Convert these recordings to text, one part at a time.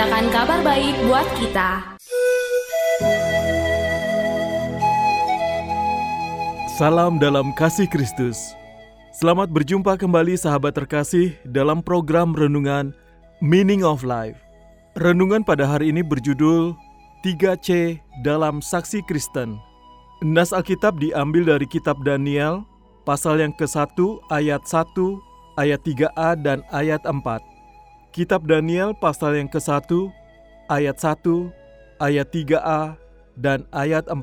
Memberitakan kabar baik buat kita Salam dalam kasih Kristus. Selamat berjumpa kembali sahabat terkasih dalam program renungan Meaning of Life. Renungan pada hari ini berjudul 3C dalam Saksi Kristen. Nas Alkitab diambil dari kitab Daniel pasal yang ke-1 ayat 1, ayat 3a dan ayat 4. Kitab Daniel pasal yang ke-1 ayat 1, ayat 3a dan ayat 4.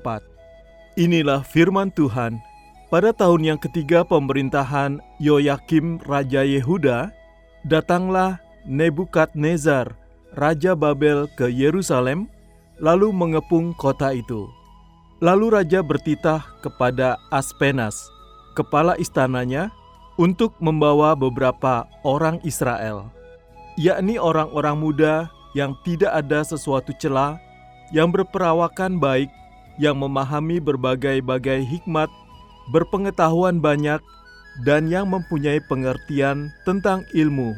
Inilah firman Tuhan. Pada tahun yang ketiga pemerintahan Yoyakim Raja Yehuda, datanglah Nebukadnezar, Raja Babel ke Yerusalem, lalu mengepung kota itu. Lalu Raja bertitah kepada Aspenas, kepala istananya, untuk membawa beberapa orang Israel, yakni orang-orang muda yang tidak ada sesuatu celah, yang berperawakan baik, yang memahami berbagai-bagai hikmat, berpengetahuan banyak, dan yang mempunyai pengertian tentang ilmu,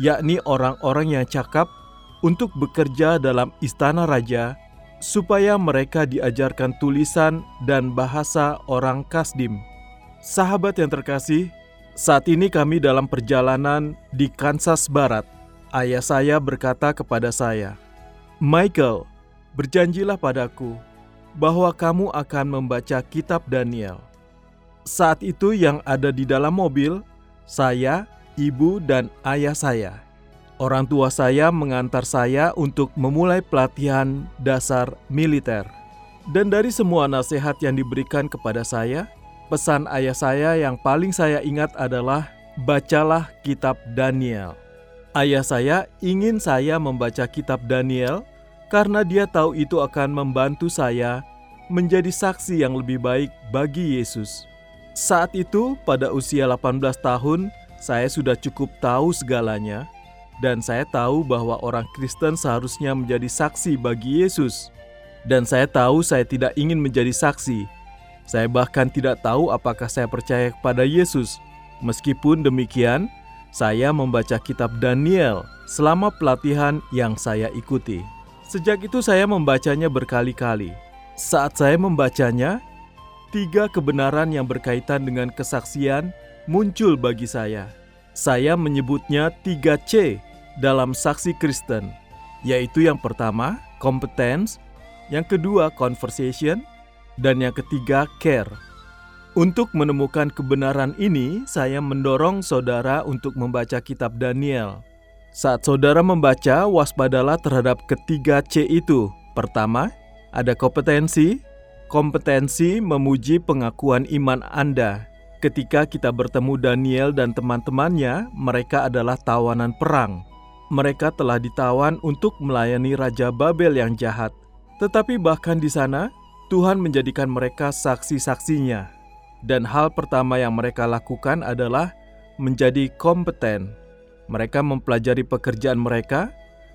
yakni orang-orang yang cakap untuk bekerja dalam istana raja, supaya mereka diajarkan tulisan dan bahasa orang Kasdim. Sahabat yang terkasih, saat ini kami dalam perjalanan di Kansas Barat. Ayah saya berkata kepada saya, "Michael, berjanjilah padaku bahwa kamu akan membaca kitab Daniel." Saat itu yang ada di dalam mobil, saya, ibu, dan ayah saya. Orang tua saya mengantar saya untuk memulai pelatihan dasar militer. Dan dari semua nasihat yang diberikan kepada saya, pesan ayah saya yang paling saya ingat adalah bacalah kitab Daniel. Ayah saya ingin saya membaca kitab Daniel karena dia tahu itu akan membantu saya menjadi saksi yang lebih baik bagi Yesus. Saat itu, pada usia 18 tahun, saya sudah cukup tahu segalanya, dan saya tahu bahwa orang Kristen seharusnya menjadi saksi bagi Yesus. Dan saya tahu saya tidak ingin menjadi saksi. Saya bahkan tidak tahu apakah saya percaya kepada Yesus. Meskipun demikian, saya membaca kitab Daniel selama pelatihan yang saya ikuti. Sejak itu saya membacanya berkali-kali. Saat saya membacanya, tiga kebenaran yang berkaitan dengan kesaksian muncul bagi saya. Saya menyebutnya 3C dalam saksi Kristen, yaitu yang pertama, competence, yang kedua, conversation, dan yang ketiga, care. Untuk menemukan kebenaran ini, saya mendorong saudara untuk membaca kitab Daniel. Saat saudara membaca, waspadalah terhadap ketiga C itu. Pertama, ada kompetensi, kompetensi memuji pengakuan iman Anda. Ketika kita bertemu Daniel dan teman-temannya, mereka adalah tawanan perang. Mereka telah ditawan untuk melayani Raja Babel yang jahat. Tetapi bahkan di sana, Tuhan menjadikan mereka saksi-saksinya. Dan hal pertama yang mereka lakukan adalah menjadi kompeten. Mereka mempelajari pekerjaan mereka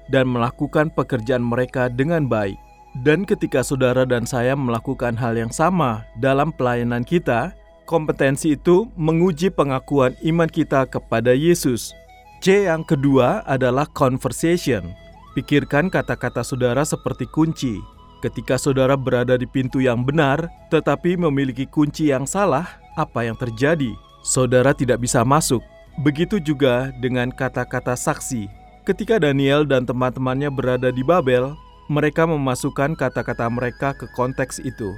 dan melakukan pekerjaan mereka dengan baik. Dan ketika saudara dan saya melakukan hal yang sama dalam pelayanan kita, kompetensi itu menguji pengakuan iman kita kepada Yesus. C yang kedua adalah conversation. Pikirkan kata-kata saudara seperti kunci. Ketika saudara berada di pintu yang benar, tetapi memiliki kunci yang salah, apa yang terjadi? Saudara tidak bisa masuk. Begitu juga dengan kata-kata saksi. Ketika Daniel dan teman-temannya berada di Babel, mereka memasukkan kata-kata mereka ke konteks itu.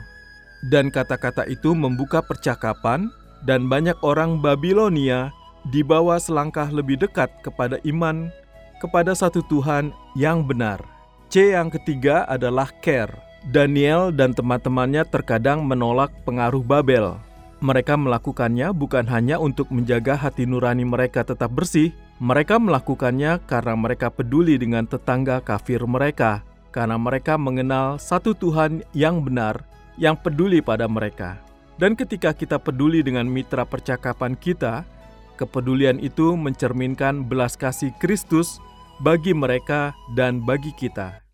Dan kata-kata itu membuka percakapan dan banyak orang Babilonia dibawa selangkah lebih dekat kepada iman kepada satu Tuhan yang benar. C yang ketiga adalah care. Daniel dan teman-temannya terkadang menolak pengaruh Babel. Mereka melakukannya bukan hanya untuk menjaga hati nurani mereka tetap bersih, mereka melakukannya karena mereka peduli dengan tetangga kafir mereka, karena mereka mengenal satu Tuhan yang benar, yang peduli pada mereka. Dan ketika kita peduli dengan mitra percakapan kita, kepedulian itu mencerminkan belas kasih Kristus bagi mereka dan bagi kita.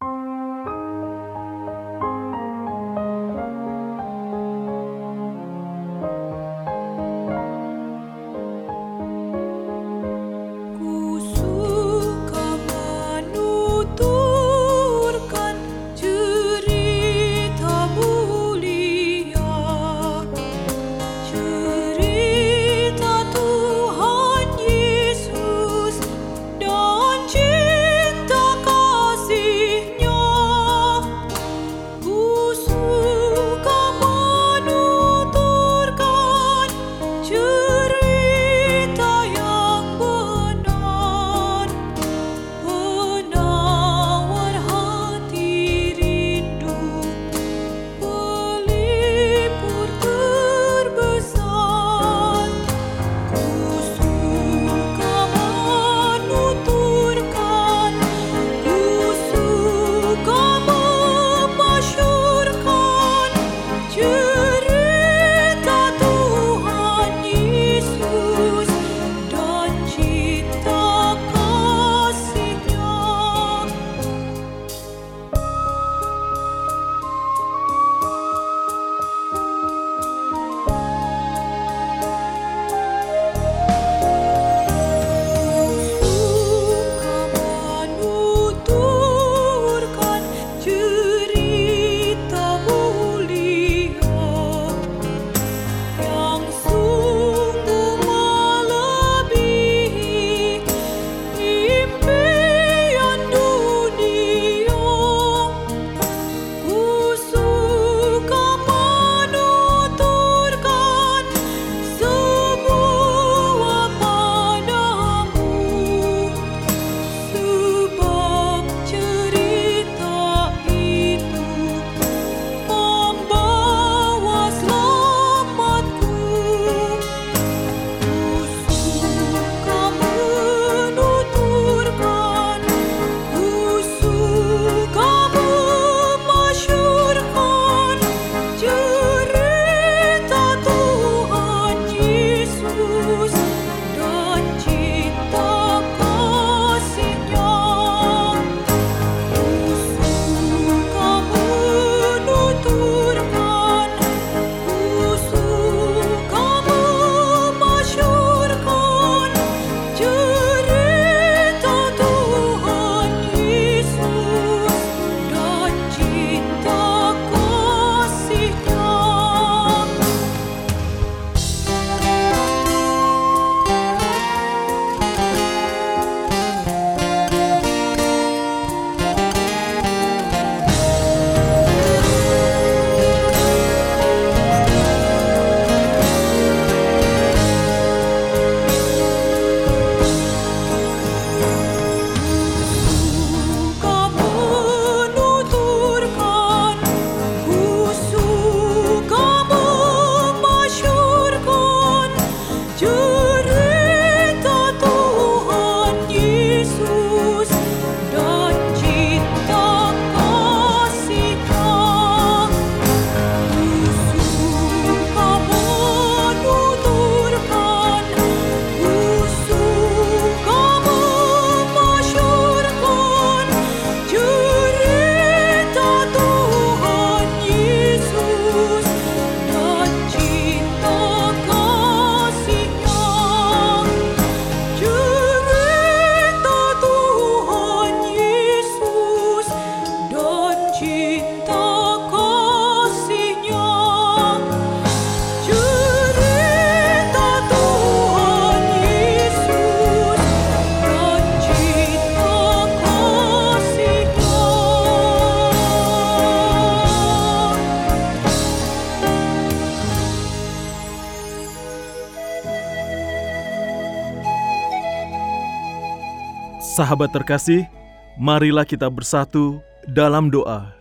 Sahabat terkasih, marilah kita bersatu dalam doa.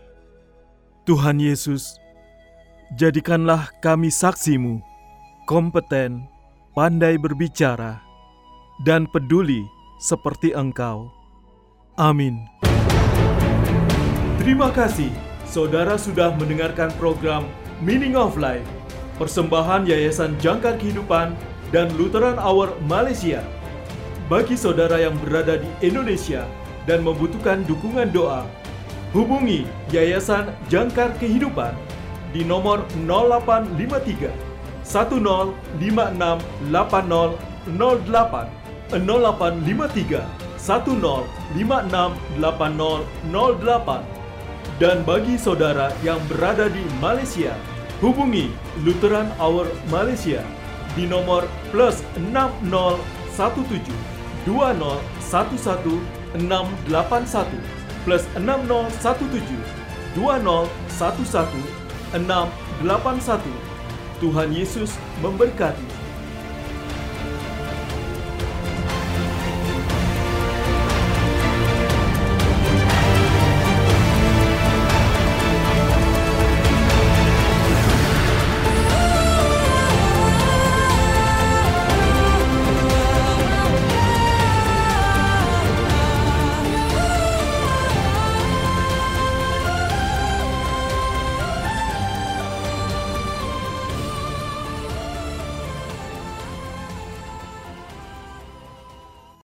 Tuhan Yesus, jadikanlah kami saksimu, kompeten, pandai berbicara, dan peduli seperti Engkau. Amin. Terima kasih, saudara sudah mendengarkan program Meaning of Life, persembahan Yayasan Jangkar Kehidupan dan Lutheran Hour Malaysia. Bagi saudara yang berada di Indonesia dan membutuhkan dukungan doa, hubungi Yayasan Jangkar Kehidupan di nomor 0853 10568008 0853 10568008 dan bagi saudara yang berada di Malaysia, hubungi Lutheran Hour Malaysia di nomor plus 6017 2011 681 plus 6017 2011 681 Tuhan Yesus memberkati.